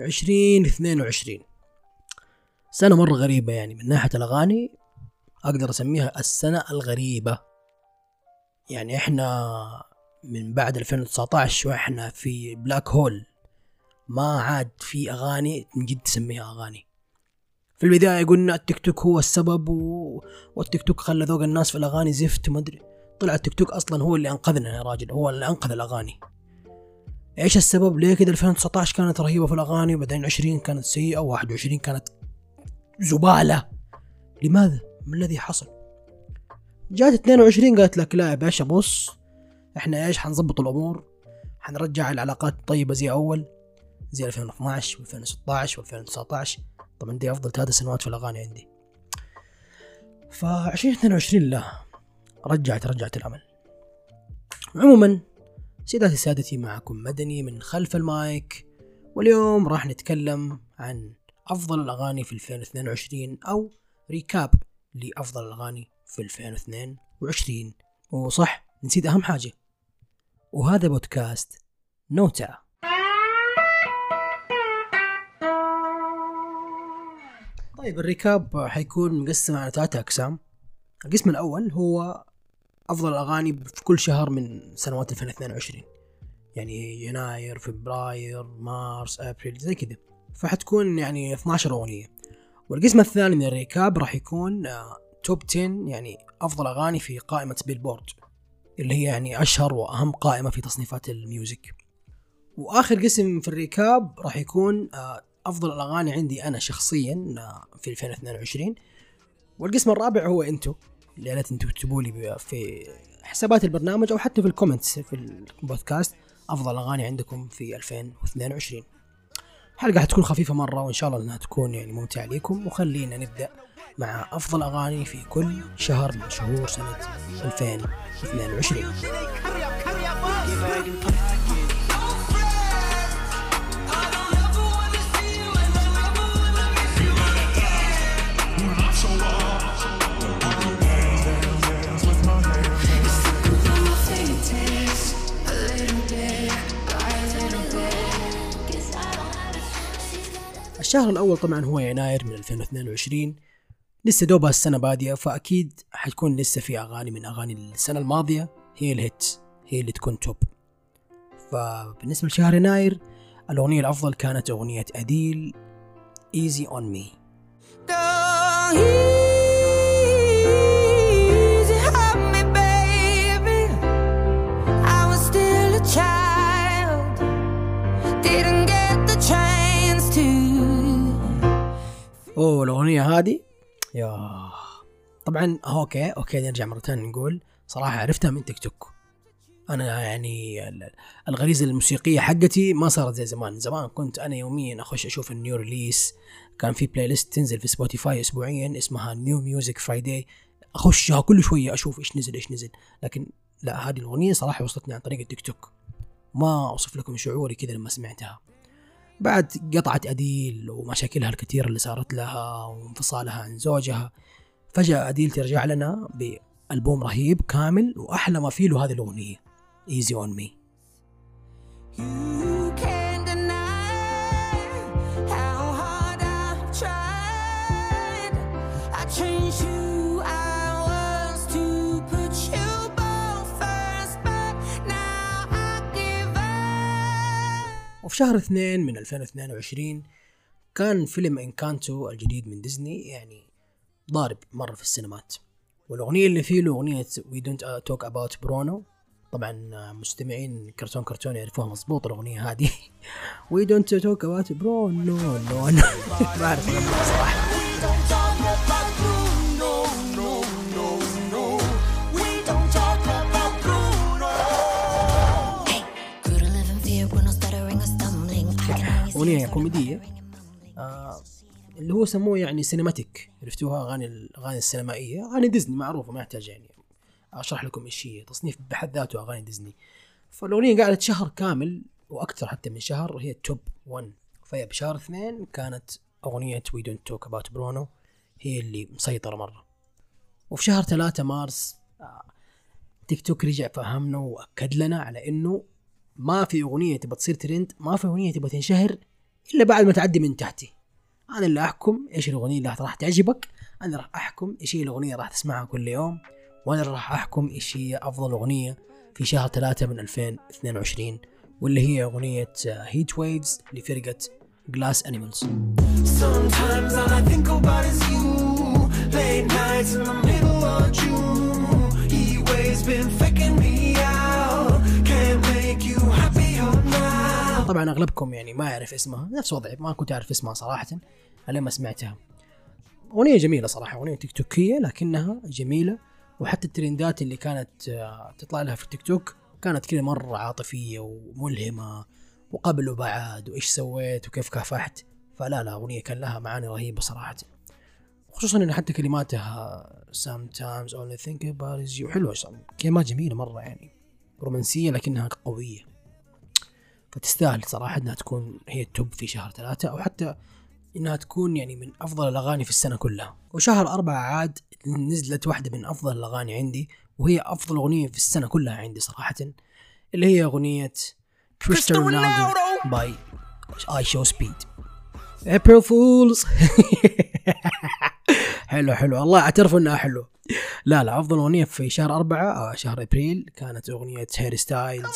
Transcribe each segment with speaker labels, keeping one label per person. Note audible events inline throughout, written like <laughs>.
Speaker 1: 2022 سنة مرة غريبة يعني من ناحية الأغاني أقدر أسميها السنة الغريبة. يعني إحنا من بعد 2019 وإحنا في black hole ما عاد في أغاني من جد تسميها أغاني. في البداية قلنا التيك توك هو السبب و... والتيك توك خلى ذوق الناس في الأغاني زفت وما أدري. طلع التيك توك أصلا هو اللي أنقذنا يا راجل هو اللي أنقذ الأغاني. إيش السبب؟ ليه كده 2019 كانت رهيبة في الأغاني وبعدين 20 كانت سيئة و21 كانت زبالة؟ لماذا؟ ما الذي حصل؟ جات 22 قالت لك لا يا باشا بص إحنا إيش حنظبط الأمور؟ حنرجع العلاقات الطيبة زي أول زي 2012 و2016 و2019 طبعا دي أفضل ثلاث سنوات في الأغاني عندي. ف 2022 لا رجعت رجعت الامل عموما سيداتي سادتي معكم مدني من خلف المايك. واليوم راح نتكلم عن أفضل الأغاني في 2022 أو recap لأفضل الأغاني في 2022 وصح نسيت أهم حاجة. وهذا بودكاست نوتا. طيب ال recap حيكون مقسم على ثلاثة أقسام. القسم الأول هو أفضل الأغاني في كل شهر من سنوات 2022 يعني يناير فبراير مارس أبريل زي كذا. فحتكون يعني 12 أغنية. والقسم الثاني من ال recap راح يكون top 10 يعني أفضل أغاني في قائمة بيلبورد اللي هي يعني أشهر وأهم قائمة في تصنيفات الميوزك. وآخر قسم في ال recap راح يكون آه، أفضل الأغاني عندي أنا شخصيا آه، في 2022 والقسم الرابع هو انتو يا ريت أنتم تكتبوا لي في حسابات البرنامج أو حتى في ال comments في البودكاست. أفضل أغاني عندكم في 2022 حلقة حتكون خفيفة مرة وإن شاء الله إنها تكون يعني ممتعة لكم وخلينا نبدأ مع أفضل أغاني في كل شهر من شهور سنة 2022 الشهر الأول طبعا هو يناير من 2022 لسه دوبها السنة بادية فأكيد حتكون لسه في أغاني من أغاني السنة الماضية هي الهيت هي اللي تكون توب. فبالنسبة لشهر يناير الأغنية الأفضل كانت أغنية أديل Easy on Me. أوه الأغنية هذه؟ yeah. طبعا okay okay نرجع مرة ثانية نقول صراحة عرفتها من تيك توك. أنا يعني الغريزة الموسيقية حقتي ما صارت زي زمان. زمان كنت أنا يوميا أخش أشوف ال new release. كان في playlist تنزل في سبوتيفاي اسبوعيا اسمها New Music Friday. أخشها كل شوية أشوف إيش نزل إيش نزل. لكن لا هذه الأغنية صراحة وصلتني عن طريق التيك توك. ما أوصف لكم شعوري كذا لما سمعتها. بعد قطعت أديل ومشاكلها الكثيرة اللي صارت لها وانفصالها عن زوجها فجأة أديل ترجع لنا بألبوم رهيب كامل وأحلى ما فيه له هذه الأغنية. Easy on Me. وفي شهر اثنين من 2022 كان فيلم Encanto الجديد من ديزني يعني ضارب مرة في السينمات. والأغنية اللي فيه له أغنية We Don't Talk About Bruno طبعا مستمعين كرتون كرتون يعرفوها مضبوط الأغنية هذه. We Don't Talk About Bruno no no ما أعرف. صراحة أغنية كوميدية. آه اللي هو سموه يعني cinematic عرفتوها؟ أغاني الاغاني السينمائية. أغاني ديزني معروفة ما يحتاج يعني. أشرح لكم إيش هي. تصنيف بحد ذاته أغاني ديزني. فالأغنية قعدت شهر كامل وأكثر حتى من شهر هي top 1 فهي بشهر اثنين كانت أغنية We Don't Talk About Bruno هي اللي مسيطرة مرة. وفي شهر ثلاثة مارس آه تيك توك رجع فهمنا وأكد لنا على إنه ما في أغنية تبغى تصير ترند ما في أغنية تبغى تنشهر إلا بعد ما تعدي من تحتي أنا اللي أحكم إيش الأغنية اللي راح تعجبك أنا راح أحكم إيش هي الأغنية راح تسمعها كل يوم وأنا راح أحكم إيش هي أفضل أغنية في شهر ثلاثة من 2022 واللي هي أغنية Heat Waves لفرقة Glass Animals
Speaker 2: Sometimes all I think about is you. Late nights in the middle of June. Waves been faking me
Speaker 1: طبعا أغلبكم يعني ما يعرف اسمها نفس وضعي ما كنت أعرف اسمها صراحة لين ما سمعتها. أغنية جميلة صراحة أغنية تيك توكية لكنها جميلة وحتى الترندات اللي كانت آه، تطلع لها في التيك توك كانت كذا مرة عاطفية وملهمة وقبل وبعد وإيش سويت وكيف كافحت. فلا لا أغنية كان لها معاني رهيبة صراحة. خصوصا إن حتى كلماتها sometimes I think about is you حلوة. كلمات جميلة مرة يعني رومانسية لكنها قوية. فتستاهل صراحة إنها تكون هي ال top في شهر ثلاثة أو حتى إنها تكون يعني من أفضل الأغاني في السنة كلها. وشهر أربعة عاد نزلت واحدة من أفضل الأغاني عندي وهي أفضل أغنية في السنة كلها عندي صراحة اللي هي أغنية كريستيانو رونالدو باي IShowSpeed April Fools حلو حلو. الله أعترف إنها حلو لا لا أفضل أغنية في شهر أربعة آه شهر أبريل كانت أغنية هاري ستايلز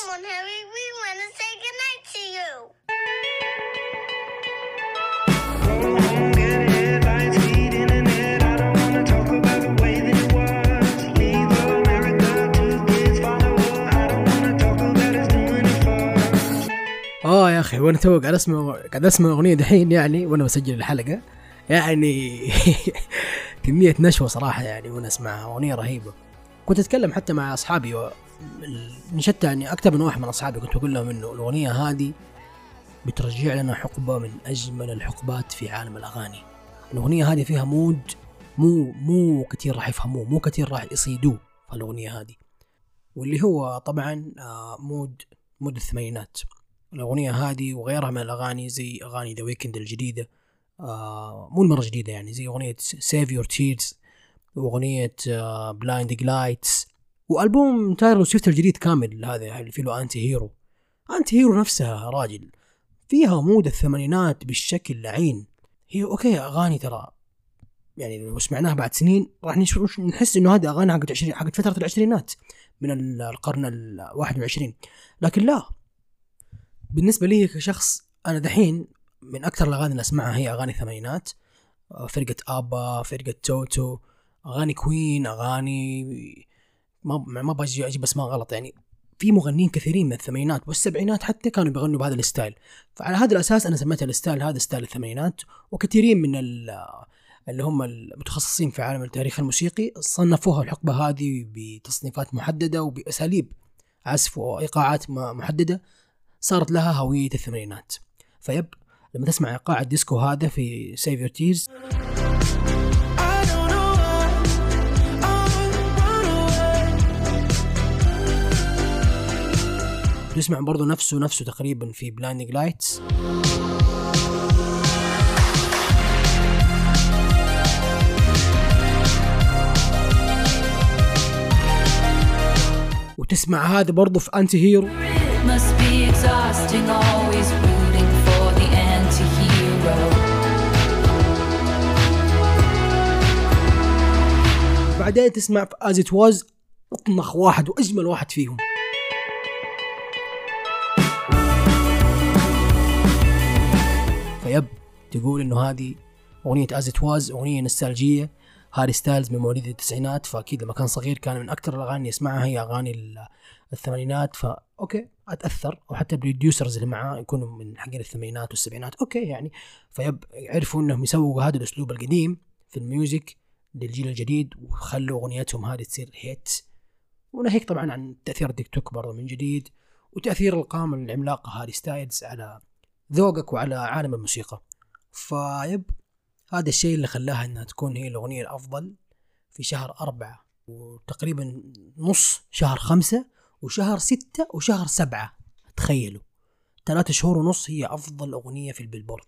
Speaker 1: أخي وأنا تو قاعد أسمع قاعد أسمع أغنية دحين يعني وأنا بسجل الحلقة. يعني <laughs> كمية نشوة صراحة يعني وأنا اسمعها أغنية رهيبة. كنت أتكلم حتى مع أصحابي و... شتى يعني أكثر من واحد من أصحابي كنت بقول لهم إنه الأغنية هذه بترجع لنا حقبة من أجمل الحقبات في عالم الأغاني. الأغنية هذه فيها mood مو مو كثير راح يفهموه مو كثير راح يصيدوه في الأغنية هذه. واللي هو طبعا آه، mood mood الثمانينات. الأغنية هذه وغيرها من الأغاني زي أغاني ذا ويكند الجديدة آه مو المرة جديدة يعني زي أغنية Save Your Tears وأغنية Blinding Lights وألبوم تايلور سويفت الجديد كامل هذا اللي فيه له Anti-Hero Anti-Hero نفسها راجل فيها mood الثمانينات بالشكل لعين هي okay أغاني ترى يعني لو سمعناها بعد سنين راح نحس إنه هذه أغاني حقت عشرين حقت فترة العشرينات من ال- القرن ال 21 لكن لا بالنسبة لي كشخص أنا دحين من أكثر الأغاني اللي أسمعها هي أغاني الثمانينات آه، فرقة أبا فرقة توتو أغاني كوين أغاني ما ما باجي أجيب اسماء غلط. يعني في مغنيين كثيرين من الثمانينات والسبعينات حتى كانوا بيغنوا بهذا ال style. فعلى هذا الأساس أنا سميت ال style هذا style الثمانينات. وكثيرين من ال- اللي هم المتخصصين في عالم التاريخ الموسيقي صنفوها الحقبة هذه بتصنيفات محددة وبأساليب عزف وإيقاعات محددة. صارت لها هوية الثمانينات. vibe لما تسمع إيقاع الديسكو هذا في
Speaker 2: Save Your Tears.
Speaker 1: تسمع برضو نفسه نفسه تقريبا في Blinding Lights وتسمع هذا برضو في
Speaker 3: Anti-Hero exhausting, always rooting for the anti-hero.
Speaker 1: بعدين تسمع في As It Was اطنخ واحد وأجمل واحد فيهم vibe تقول إنه هذه أغنية As It Was أغنية نوستالجيه هاري ستايلز من مواليد التسعينات فأكيد لما كان صغير كان من أكثر الأغاني اللي يسمعها هي أغاني ال- الثمانينات فا أوكي أتأثر. وحتى ال producers اللي معاه يكونوا من حقين الثمانينات والسبعينات أوكي يعني. فيب عرفوا إنهم يسووا هذا الأسلوب القديم في ال music للجيل الجديد وخلوا أغنيتهم هذه تصير hit وناهيك طبعا عن تأثير التيك توك برضه من جديد وتأثير القامه العملاقه هاري ستايلز على ذوقك وعلى عالم الموسيقى. فيب هذا الشيء اللي خلاها إنها تكون هي الأغنية الأفضل في شهر أربعة وتقريبا نص شهر خمسة وشهر ستة وشهر سبعة. تخيلوا ثلاثة شهور ونص هي أفضل أغنية في ال Billboard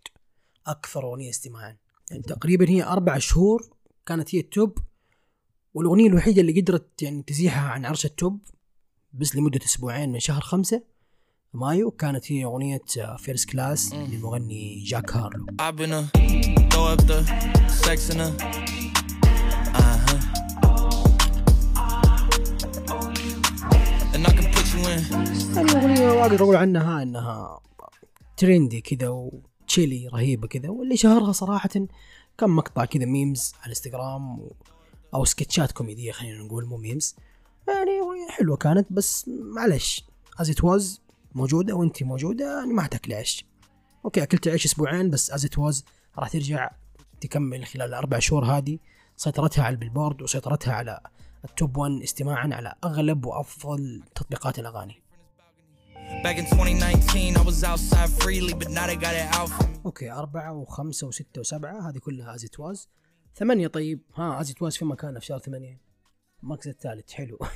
Speaker 1: أكثر أغنية استماعا. يعني تقريبا هي أربع شهور كانت هي ال top والأغنية الوحيدة اللي قدرت يعني تزيحها عن عرش ال top بس لمدة أسبوعين من شهر خمسة مايو كانت هي أغنية First Class للمغني جاك هارلو. الأغنية أقدر أقول عنها أنها trendy كذا و chilly رهيبة كذا واللي شهرها صراحة كان مقطع كذا memes على الانستغرام و... أو سكتشات كوميدية خلينا نقول مو memes يعني حلوة كانت بس معلش As It Was موجودة وانت موجودة يعني ما حتاكلي عيش. أوكي أكلت عيش أسبوعين بس As It Was راح ترجع تكمل خلال الاربع شهور هذه. سيطرتها على ال Billboard وسيطرتها على ال top 1 استماعا على أغلب وأفضل تطبيقات الأغاني.
Speaker 4: Back in 2019, I was outside freely, but now they got it out for me.
Speaker 1: أوكي أربعة وخمسة وستة وسبعة هذه كلها As It Was ثمانية طيب. ها As It Was في مكانها في شهر ثمانية. المركز الثالث حلو. <laughs>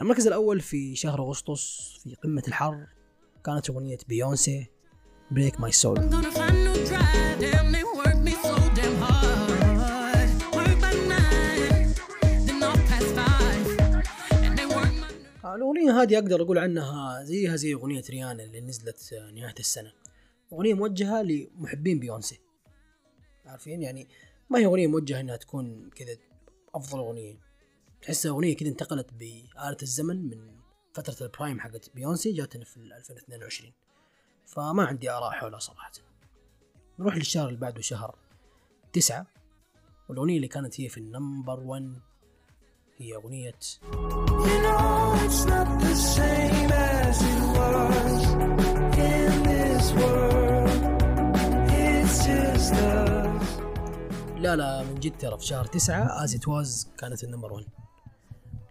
Speaker 1: المركز الأول في شهر أغسطس في قمة الحر كانت أغنية بيونسي
Speaker 5: Break My Soul
Speaker 1: الأغنية هذه أقدر أقول عنها زيها زي أغنية ريانا اللي نزلت نهاية السنة. أغنية موجهة لمحبين بيونسي عارفين يعني؟ ما هي أغنية موجهة إنها تكون كذا أفضل أغنية. تحسها أغنية كذا انتقلت بآلة الزمن من فترة ال prime حقت بيونسي جاتنا في 2022 فما عندي آراء حولها صراحة. نروح للشهر اللي بعده شهر تسعة. والأغنية اللي كانت هي في ال number 1 هي أغنية
Speaker 2: You know it's not the same as it was.
Speaker 1: لا لا من جد ترى في شهر تسعة As It Was كانت ال number 1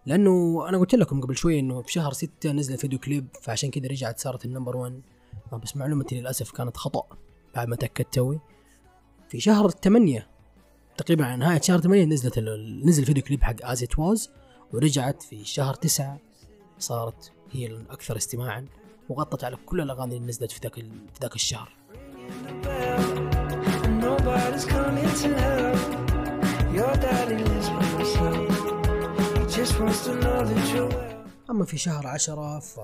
Speaker 1: لأنه أنا قلت لكم قبل شوي إنه في شهر ستة نزل فيديو كليب فعشان كذا رجعت صارت ال number 1 آه، بس معلومتي للأسف كانت خطأ بعد ما تأكدت توي. في شهر 8 تقريبا على نهاية شهر 8 نزلت نزل فيديو كليب حق As It Was ورجعت في شهر 9 صارت هي الأكثر استماعا وغطت على كل الأغاني اللي نزلت في ذاك في ذاك الشهر. أما في شهر عشرة فمو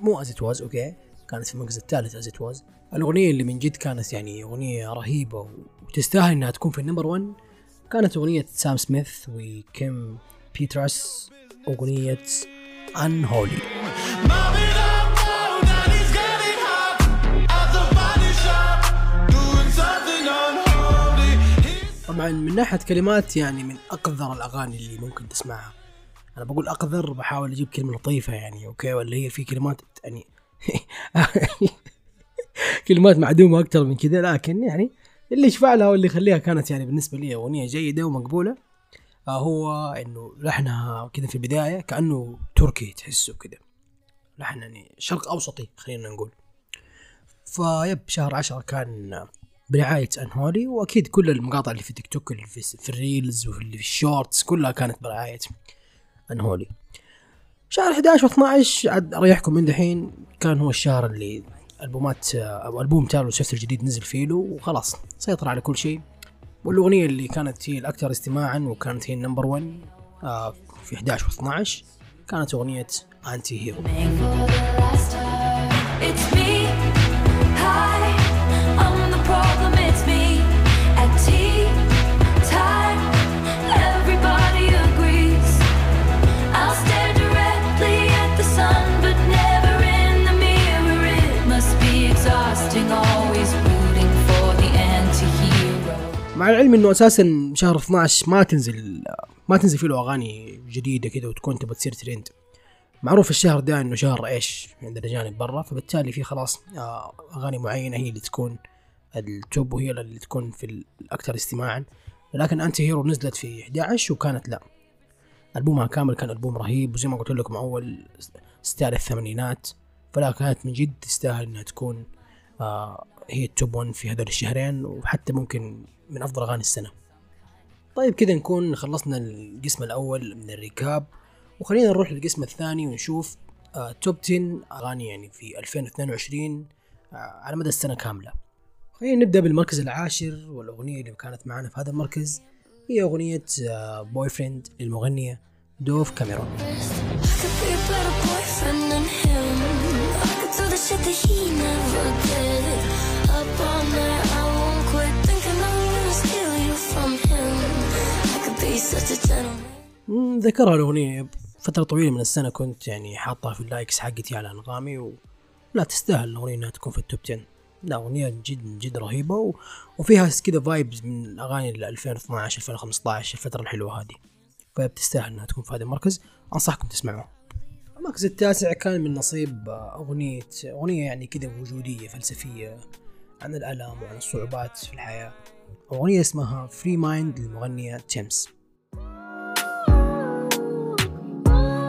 Speaker 1: As It Was أوكي؟ كانت في المركز الثالث از واز الأغنية اللي من جد كانت يعني أغنية رهيبة وتستاهل إنها تكون في ال number 1 كانت أغنية سام سميث وكيم بيترس أغنية Unholy طبعا من ناحية كلمات يعني من أقذر الأغاني اللي ممكن تسمعها. أنا بقول أقذر بحاول أجيب كلمة لطيفة يعني أوكي؟ ولا هي في كلمات يعني <laughs> كلمات معدومة أكثر من كذا لكن يعني اللي يشفع لها واللي يخليها كانت يعني بالنسبة لي أغنية جيدة ومقبولة آه هو إنه لحنها كذا في البداية كأنه تركي تحسه كذا. لحن يعني شرق أوسطي خلينا نقول. فيب شهر عشرة كان برعاية Unholy وأكيد كل المقاطع اللي في تيك توك اللي في, في ال reels واللي في ال shorts كلها كانت برعاية Unholy شهر 11 و12 عاد أريحكم من دحين كان هو الشهر اللي ألبومات أو ألبوم تايلور سويفت الجديد نزل فيه له وخلاص سيطر على كل شيء. والأغنية اللي كانت هي الأكثر استماعا وكانت هي ال number 1 آه في 11 و12 كانت أغنية
Speaker 3: Anti-Hero
Speaker 1: العلم إنه أساسا شهر 12 ما تنزل ما تنزل فيه له أغاني جديدة كذا وتكون تبى تصير ترند معروف الشهر ده إنه شهر إيش؟ عند الاجانب برا فبالتالي في خلاص آه، أغاني معينة هي اللي تكون ال top وهي اللي تكون في الاكثر استماعا. لكن Anti-Hero نزلت في 11 وكانت لا. ألبومها كامل كان ألبوم رهيب وزي ما قلت لكم أول style الثمانينات فلا كانت من جد تستاهل إنها تكون آه هي ال top 1 في هذول الشهرين وحتى ممكن من أفضل أغاني السنة. طيب كذا نكون خلصنا القسم الأول من ال recap وخلينا نروح للقسم الثاني ونشوف آه top 10 أغاني يعني في 2022 آه على مدى السنة كاملة. خلينا نبدأ بالمركز العاشر والأغنية اللي كانت معنا في هذا المركز هي أغنية Boyfriend للمغنية دوف كاميرون. ذكرها الأغنية فترة طويلة من السنة كنت يعني حاطها في ال likes حقتي على أنغامي ولا تستاهل الأغنية إنها تكون في ال top 10 لا أغنية جد جد رهيبة و... وفيها كذا vibes من أغاني ال 2012 2015 الفترة الحلوة هذه. فبتستاهل إنها تكون في هذا المركز. أنصحكم تسمعوها المركز التاسع كان من نصيب أغنية أغنية يعني كذا وجودية فلسفية عن الألم وعن الصعوبات في الحياة. أغنية اسمها Free Mind للمغنية تيمس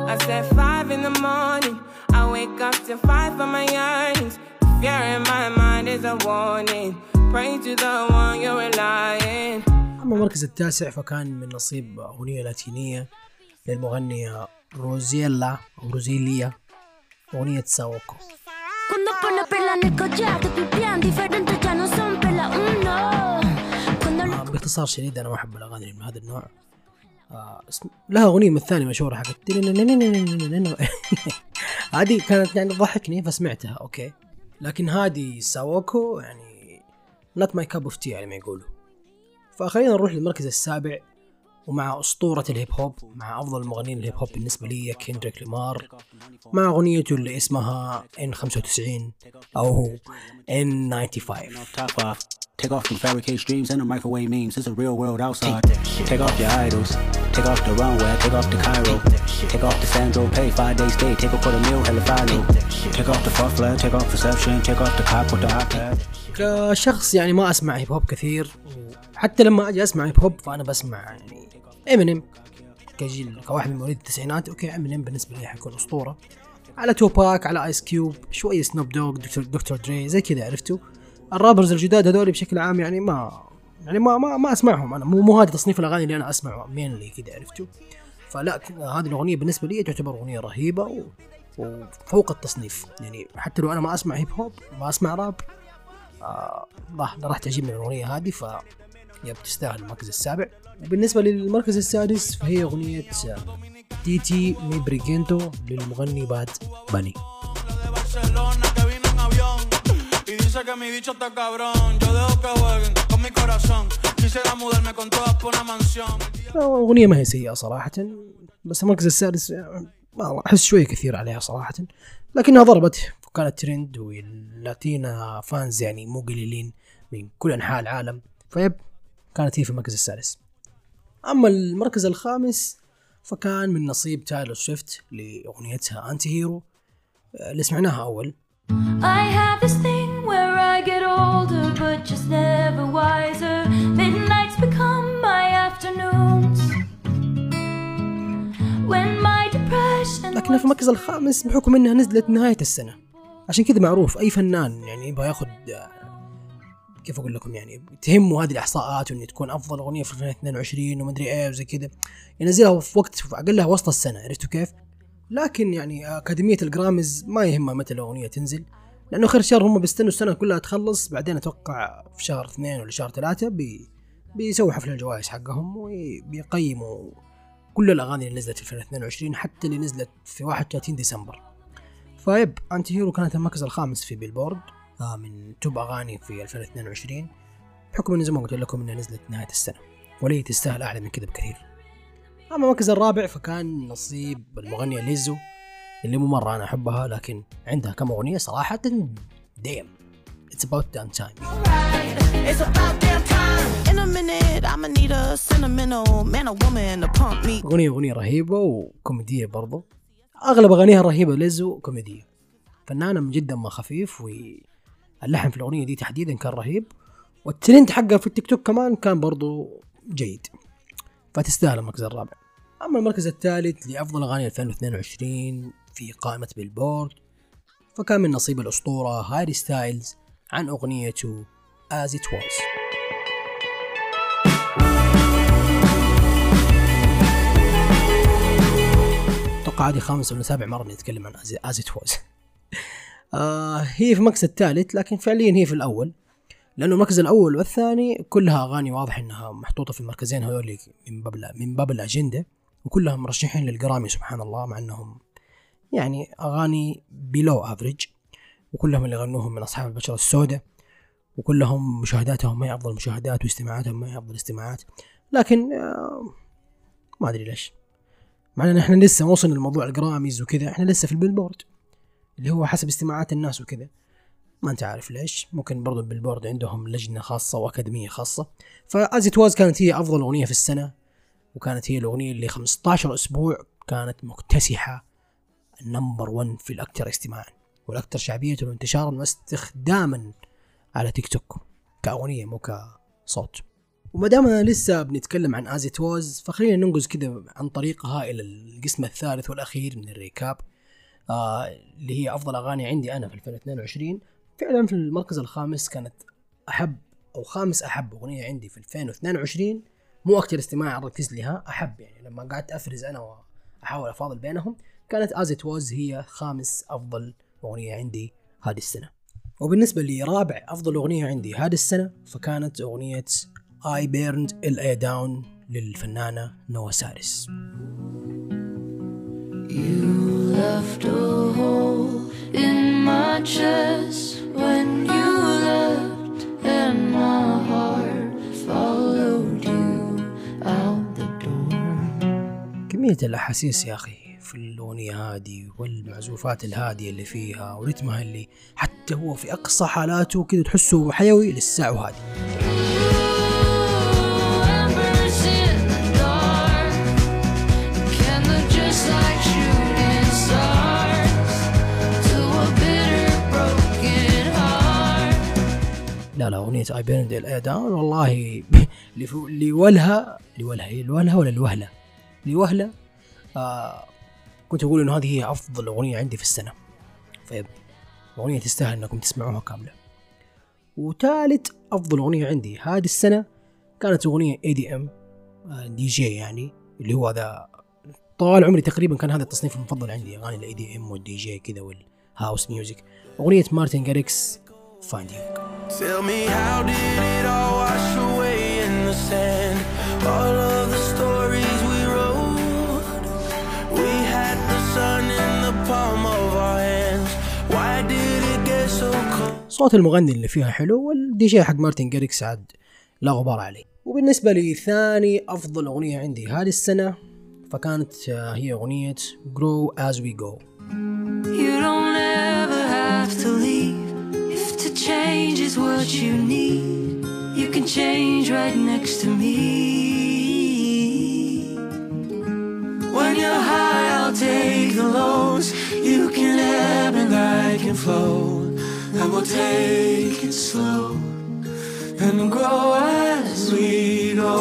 Speaker 6: I said five in the morning. I wake up to five for my earnings. Fear in my mind is a warning. Pray to the one you're relying.
Speaker 1: أما المركز التاسع فكان من نصيب أغنية لاتينية للمغنية روزيلا أو روزيليا أغنية ساوكو آه، باختصار شديد أنا ما أحب الأغاني من هذا النوع آه، لها أغنية من الثانية مشهورة حقت هذه كانت يعني تضحكني فسمعتها أوكي لكن هذه ساوكو يعني not my cup of tea يعني ما يقولوا فخلينا نروح للمركز السابع ومع أسطورة الهيب هوب مع أفضل مغنيين الهيب هوب بالنسبة لي كيندريك ليمار مع أغنيته اللي اسمها N95 أو هو N95
Speaker 7: Top five. Take off from fabricated dreams and the microwave memes. It's a real world outside. Take off your idols. Take off the runway. Take off the Cairo. Take off the Sandro. Pay five days stay. Take a quarter meal. Hella follow. Take off the fuck flag. Take off perception. Take off the cop with the iPad.
Speaker 1: كشخص يعني ما اسمع هيب هوب كثير حتى لما أجي اسمع هيب هوب فانا بسمع يعني امينيم كجيل كواحد من مواليد التسعينات أوكي امينيم بالنسبة لي حيكون اسطوره على توباك على ايس كيوب شوية سنوب دوغ دكتور, دكتور دري زي كذا عرفتوا ال rappers الجداد هذول بشكل عام يعني ما يعني ما ما, ما أسمعهم. أنا مو مو هذا تصنيف الأغاني اللي أنا أسمعه mainly كذا عرفتوا؟ فلا هذه الأغنية بالنسبة لي تعتبر أغنية رهيبة و وفوق التصنيف. يعني حتى لو أنا ما أسمع هيب هوب ما أسمع راب راح راح تعجبني الأغنية هذه ف yep تستاهل المركز السابع. وبالنسبة للمركز السادس فهي أغنية Tití Me Preguntó للمغني باد باني.
Speaker 8: Dice que mi bicho está cabrón. Yo dejo que jueguen con mi corazón. Quisiera mudarme con todas por una mansión.
Speaker 1: أغنية ما هي سيئه صراحة بس المركز السادس ما أحس شوية كثير عليها صراحة لكنها ضربت وكانت ترند وال Latina fans يعني مو قليلين من كل أنحاء العالم ف yep كانت هي في المركز السادس أما المركز الخامس فكان من نصيب تايلور سويفت لأغنيتها Anti-Hero اللي سمعناها أول
Speaker 3: I have this thing get older, but just never wiser. Midnights become my afternoons. When my depression
Speaker 1: لكنها في المركز الخامس بحكم إنها نزلت نهاية السنة عشان كذا معروف أي فنان يعني يبغى ياخذ كيف أقول لكم يعني تهمه هذه الإحصاءات وان تكون أفضل أغنية في 2022 ومدري إيه وزي كذا ينزلها في وقت أقلها وسط السنة عرفتوا كيف؟ لكن يعني أكاديمية الجرامز ما يهمها متى الأغنية تنزل لأنه خير شر هم بيستنوا السنة كلها تخلص بعدين أتوقع في شهر اثنين ولا شهر ثلاثة بي بيسووا حفل الجوائز حقهم وبيقيموا كل الأغاني اللي نزلت في 2022 حتى اللي نزلت في 31 ديسمبر. ف yep Anti-Hero كانت المركز الخامس في بيلبورد آه من top أغاني في 2022 بحكم انه زي ما قلت لكم إنها نزلت نهاية السنة ولا تستاهل أعلى من كذا بكثير. أما المركز الرابع فكان نصيب المغنية ليزو اللي مو مرة أنا أحبها لكن عندها كم أغنية صراحة damn It's about damn time.
Speaker 2: It's about damn time. In a minute, I'ma need a sentimental man or woman to pump me.
Speaker 1: أغنية أغنية رهيبة وكوميدية برضو. أغلب أغانيها رهيبة ليزو كوميدية فنانة من جد دمها خفيف واللحن في الأغنية دي تحديدا كان رهيب. والترند حقها في التيك توك كمان كان برضو جيد. فتستاهل المركز الرابع. أما المركز الثالث لأفضل أغاني 2022 في قائمة بيلبورد فكان من نصيب الأسطورة هاري ستايلز عن أغنيته As It Was. أتوقع هذه خامس ولا سابع مرة نتكلم عن As It Was هي في المركز الثالث لكن فعليا هي في الأول. لأنه المركز الأول والثاني كلها أغاني واضح إنها محطوطة في المركزين هذول من باب من باب الأجندة وكلها مرشحين للجرامي سبحان الله مع إنهم يعني أغاني below average وكلهم اللي غنوهم من أصحاب البشرة السوداء وكلهم مشاهداتهم ما هي أفضل مشاهدات واستماعاتهم ما هي أفضل استماعات. لكن آه، ما أدري ليش. مع إن إحنا لسه ما وصلنا لموضوع الجراميز وكذا إحنا لسه في البيلبورد اللي هو حسب استماعات الناس وكذا. ما أنت عارف ليش. ممكن برضو البيلبورد عندهم لجنة خاصة وأكاديمية خاصة. ف As It Was كانت هي أفضل أغنية في السنة وكانت هي الأغنية اللي 15 أسبوع كانت مكتسحة. ال number 1 في الاكثر استماعا والاكثر شعبية وانتشارا واستخداما على تيك توك كأغنية مو كصوت. وما دامنا لسه بنتكلم عن As It Was فخلينا ننقز كذا عن طريقها إلى القسم الثالث والأخير من ال recap آه اللي هي أفضل أغاني عندي أنا في 2022 فعلا في المركز الخامس كانت أحب أو خامس أحب أغنية عندي في 2022 مو أكثر استماع ركز لها أحب يعني لما قعدت أفرز أنا وأحاول أفاضل بينهم. كانت As It Was هي خامس أفضل أغنية عندي هذه السنة. وبالنسبة لرابع أفضل أغنية عندي هذه السنة فكانت أغنية I burned LA down للفنانة نوا سارس.
Speaker 3: Left a hole in my chest when you left, and my heart followed you out the door.
Speaker 1: كمية الأحاسيس يا أخي. في الأغنية هذه والمعزوفات الهادية اللي فيها ورتمها اللي حتى هو في أقصى حالاته كذا تحسه حيوي للساعة هذه. لا لا I burned LA down والله <laughs> لولها لولها هي لولها ولا لوهلة لوهلة آه كنت أقول إنه هذه هي أفضل أغنية عندي في السنة. فأغنية تستاهل إنكم تسمعوها كاملة. وثالث أفضل أغنية عندي هذه السنة كانت أغنية EDM DJ يعني اللي هو ذا طوال عمري تقريبا كان هذا التصنيف المفضل عندي أغاني ال EDM وال DJ كذا وال house music أغنية مارتن جاريكس You
Speaker 2: Tell me how did it all wash away in the sand? All of the stories
Speaker 1: صوت المغني اللي فيها حلو والدي جي حق مارتن جاريكس عاد لا غبار عليه وبالنسبة لي ثاني أفضل أغنية عندي هذه السنة فكانت آه، هي أغنية Grow As We Go
Speaker 3: You don't ever have to leave if to change is what you need. You can change right next to me.
Speaker 2: When you're high, I'll take the lows. You can ebb and I can flow. And we'll take it slow and grow as we go.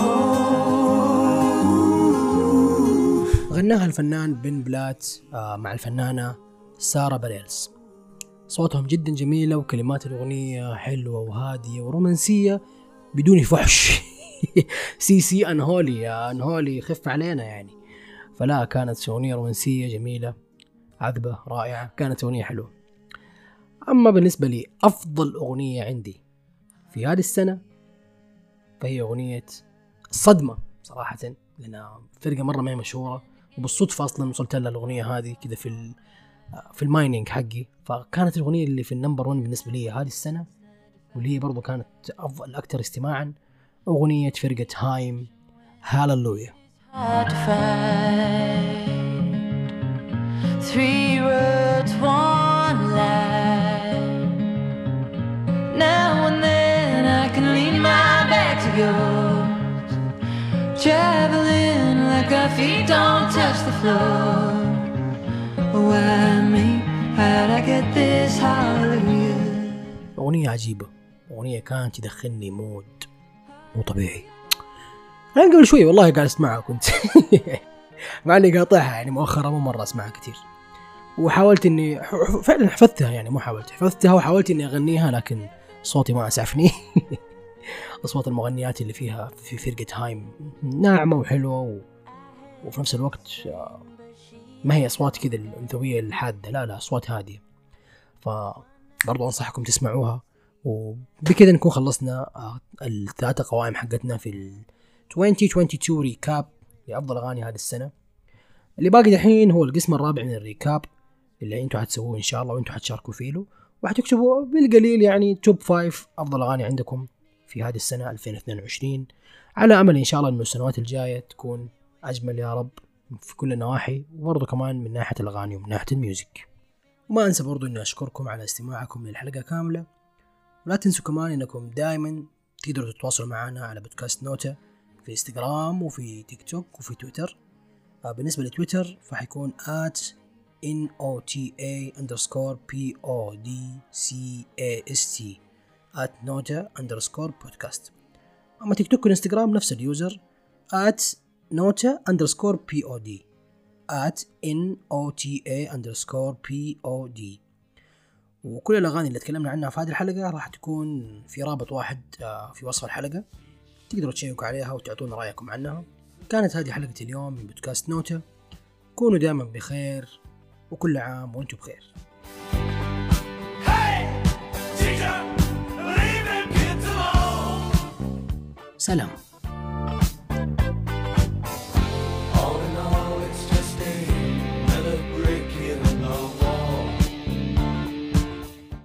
Speaker 1: غناها الفنان بن بلات آه، مع الفنانة سارة باريلز صوتهم جدا جميلة وكلمات الأغنية حلوة وهادية ورومانسية بدون فحش. <laughs> زي زي Unholy Unholy خف علينا يعني. فلا كانت أغنية رومانسية جميلة عذبة رائعة كانت أغنية حلوة. أما بالنسبة لي أفضل أغنية عندي في هذه السنة فهي أغنية صدمة صراحة لأنها فرقة مرة ما هي مشهورة وبالصدفة أصلا وصلت لها الأغنية هذه كذا في في ال mining حقي. فكانت الأغنية اللي في ال number 1 بالنسبة لي هذه السنة واللي هي برضو كانت أفضل أكثر استماعا أغنية فرقة هايم
Speaker 3: Hallelujah. Three roads, feet don't touch the floor. Why me? How'd I get this hallelujah?
Speaker 1: أغنية عجيبة أغنية كانت تدخلني مود مو طبيعي أنا قبل شوي والله قاعد أسمعها كنت <laughs> مع إني قاطعها يعني مؤخرا مو مرة أسمعها كثير وحاولت إني فعلا حفظتها يعني مو حاولت حفظتها وحاولت إني أغنيها لكن صوتي ما أسعفني <laughs> أصوات المغنيات اللي فيها في فرقة هايم ناعمة وحلوة. وفي نفس الوقت ما هي أصوات كذا الأنثوية الحادة لا لا أصوات هادية. فبرضو أنصحكم تسمعوها. وبكذا نكون خلصنا آه، الثلاثة قوائم حقتنا في ال 2022 recap لأفضل أغاني هذه السنة. اللي باقي دحين هو القسم الرابع من ال recap اللي أنتوا حتسووه إن شاء الله وأنتوا حتشاركوا فيه له. وحتكتبوا بالقليل يعني top five أفضل أغاني عندكم في هذه السنة 2022 على أمل إن شاء الله إنه السنوات الجاية تكون أجمل يا رب في كل النواحي وبرضه كمان من ناحية الأغاني ومن ناحية ال music. وما أنسى برضه إني أشكركم على استماعكم للحلقة كاملة. ولا تنسوا كمان إنكم دائما تقدروا تتواصلوا معنا على بودكاست نوتة في إنستغرام وفي تيك توك وفي تويتر. آه، بالنسبة لتويتر فحيكون at n o t a underscore p o d c a s t at نوتا underscore podcast. أما تيك توك والانستغرام نفس اليوزر at نوتا underscore p o d. At n o t a underscore p o d. وكل الأغاني اللي تكلمنا عنها في هذه الحلقة راح تكون في رابط واحد آه، في وصف الحلقة. تقدروا تشيكوا عليها وتعطونا رأيكم عنها. كانت هذه حلقة اليوم من بودكاست نوتا كونوا دائما بخير وكل عام وأنتم بخير. سلام.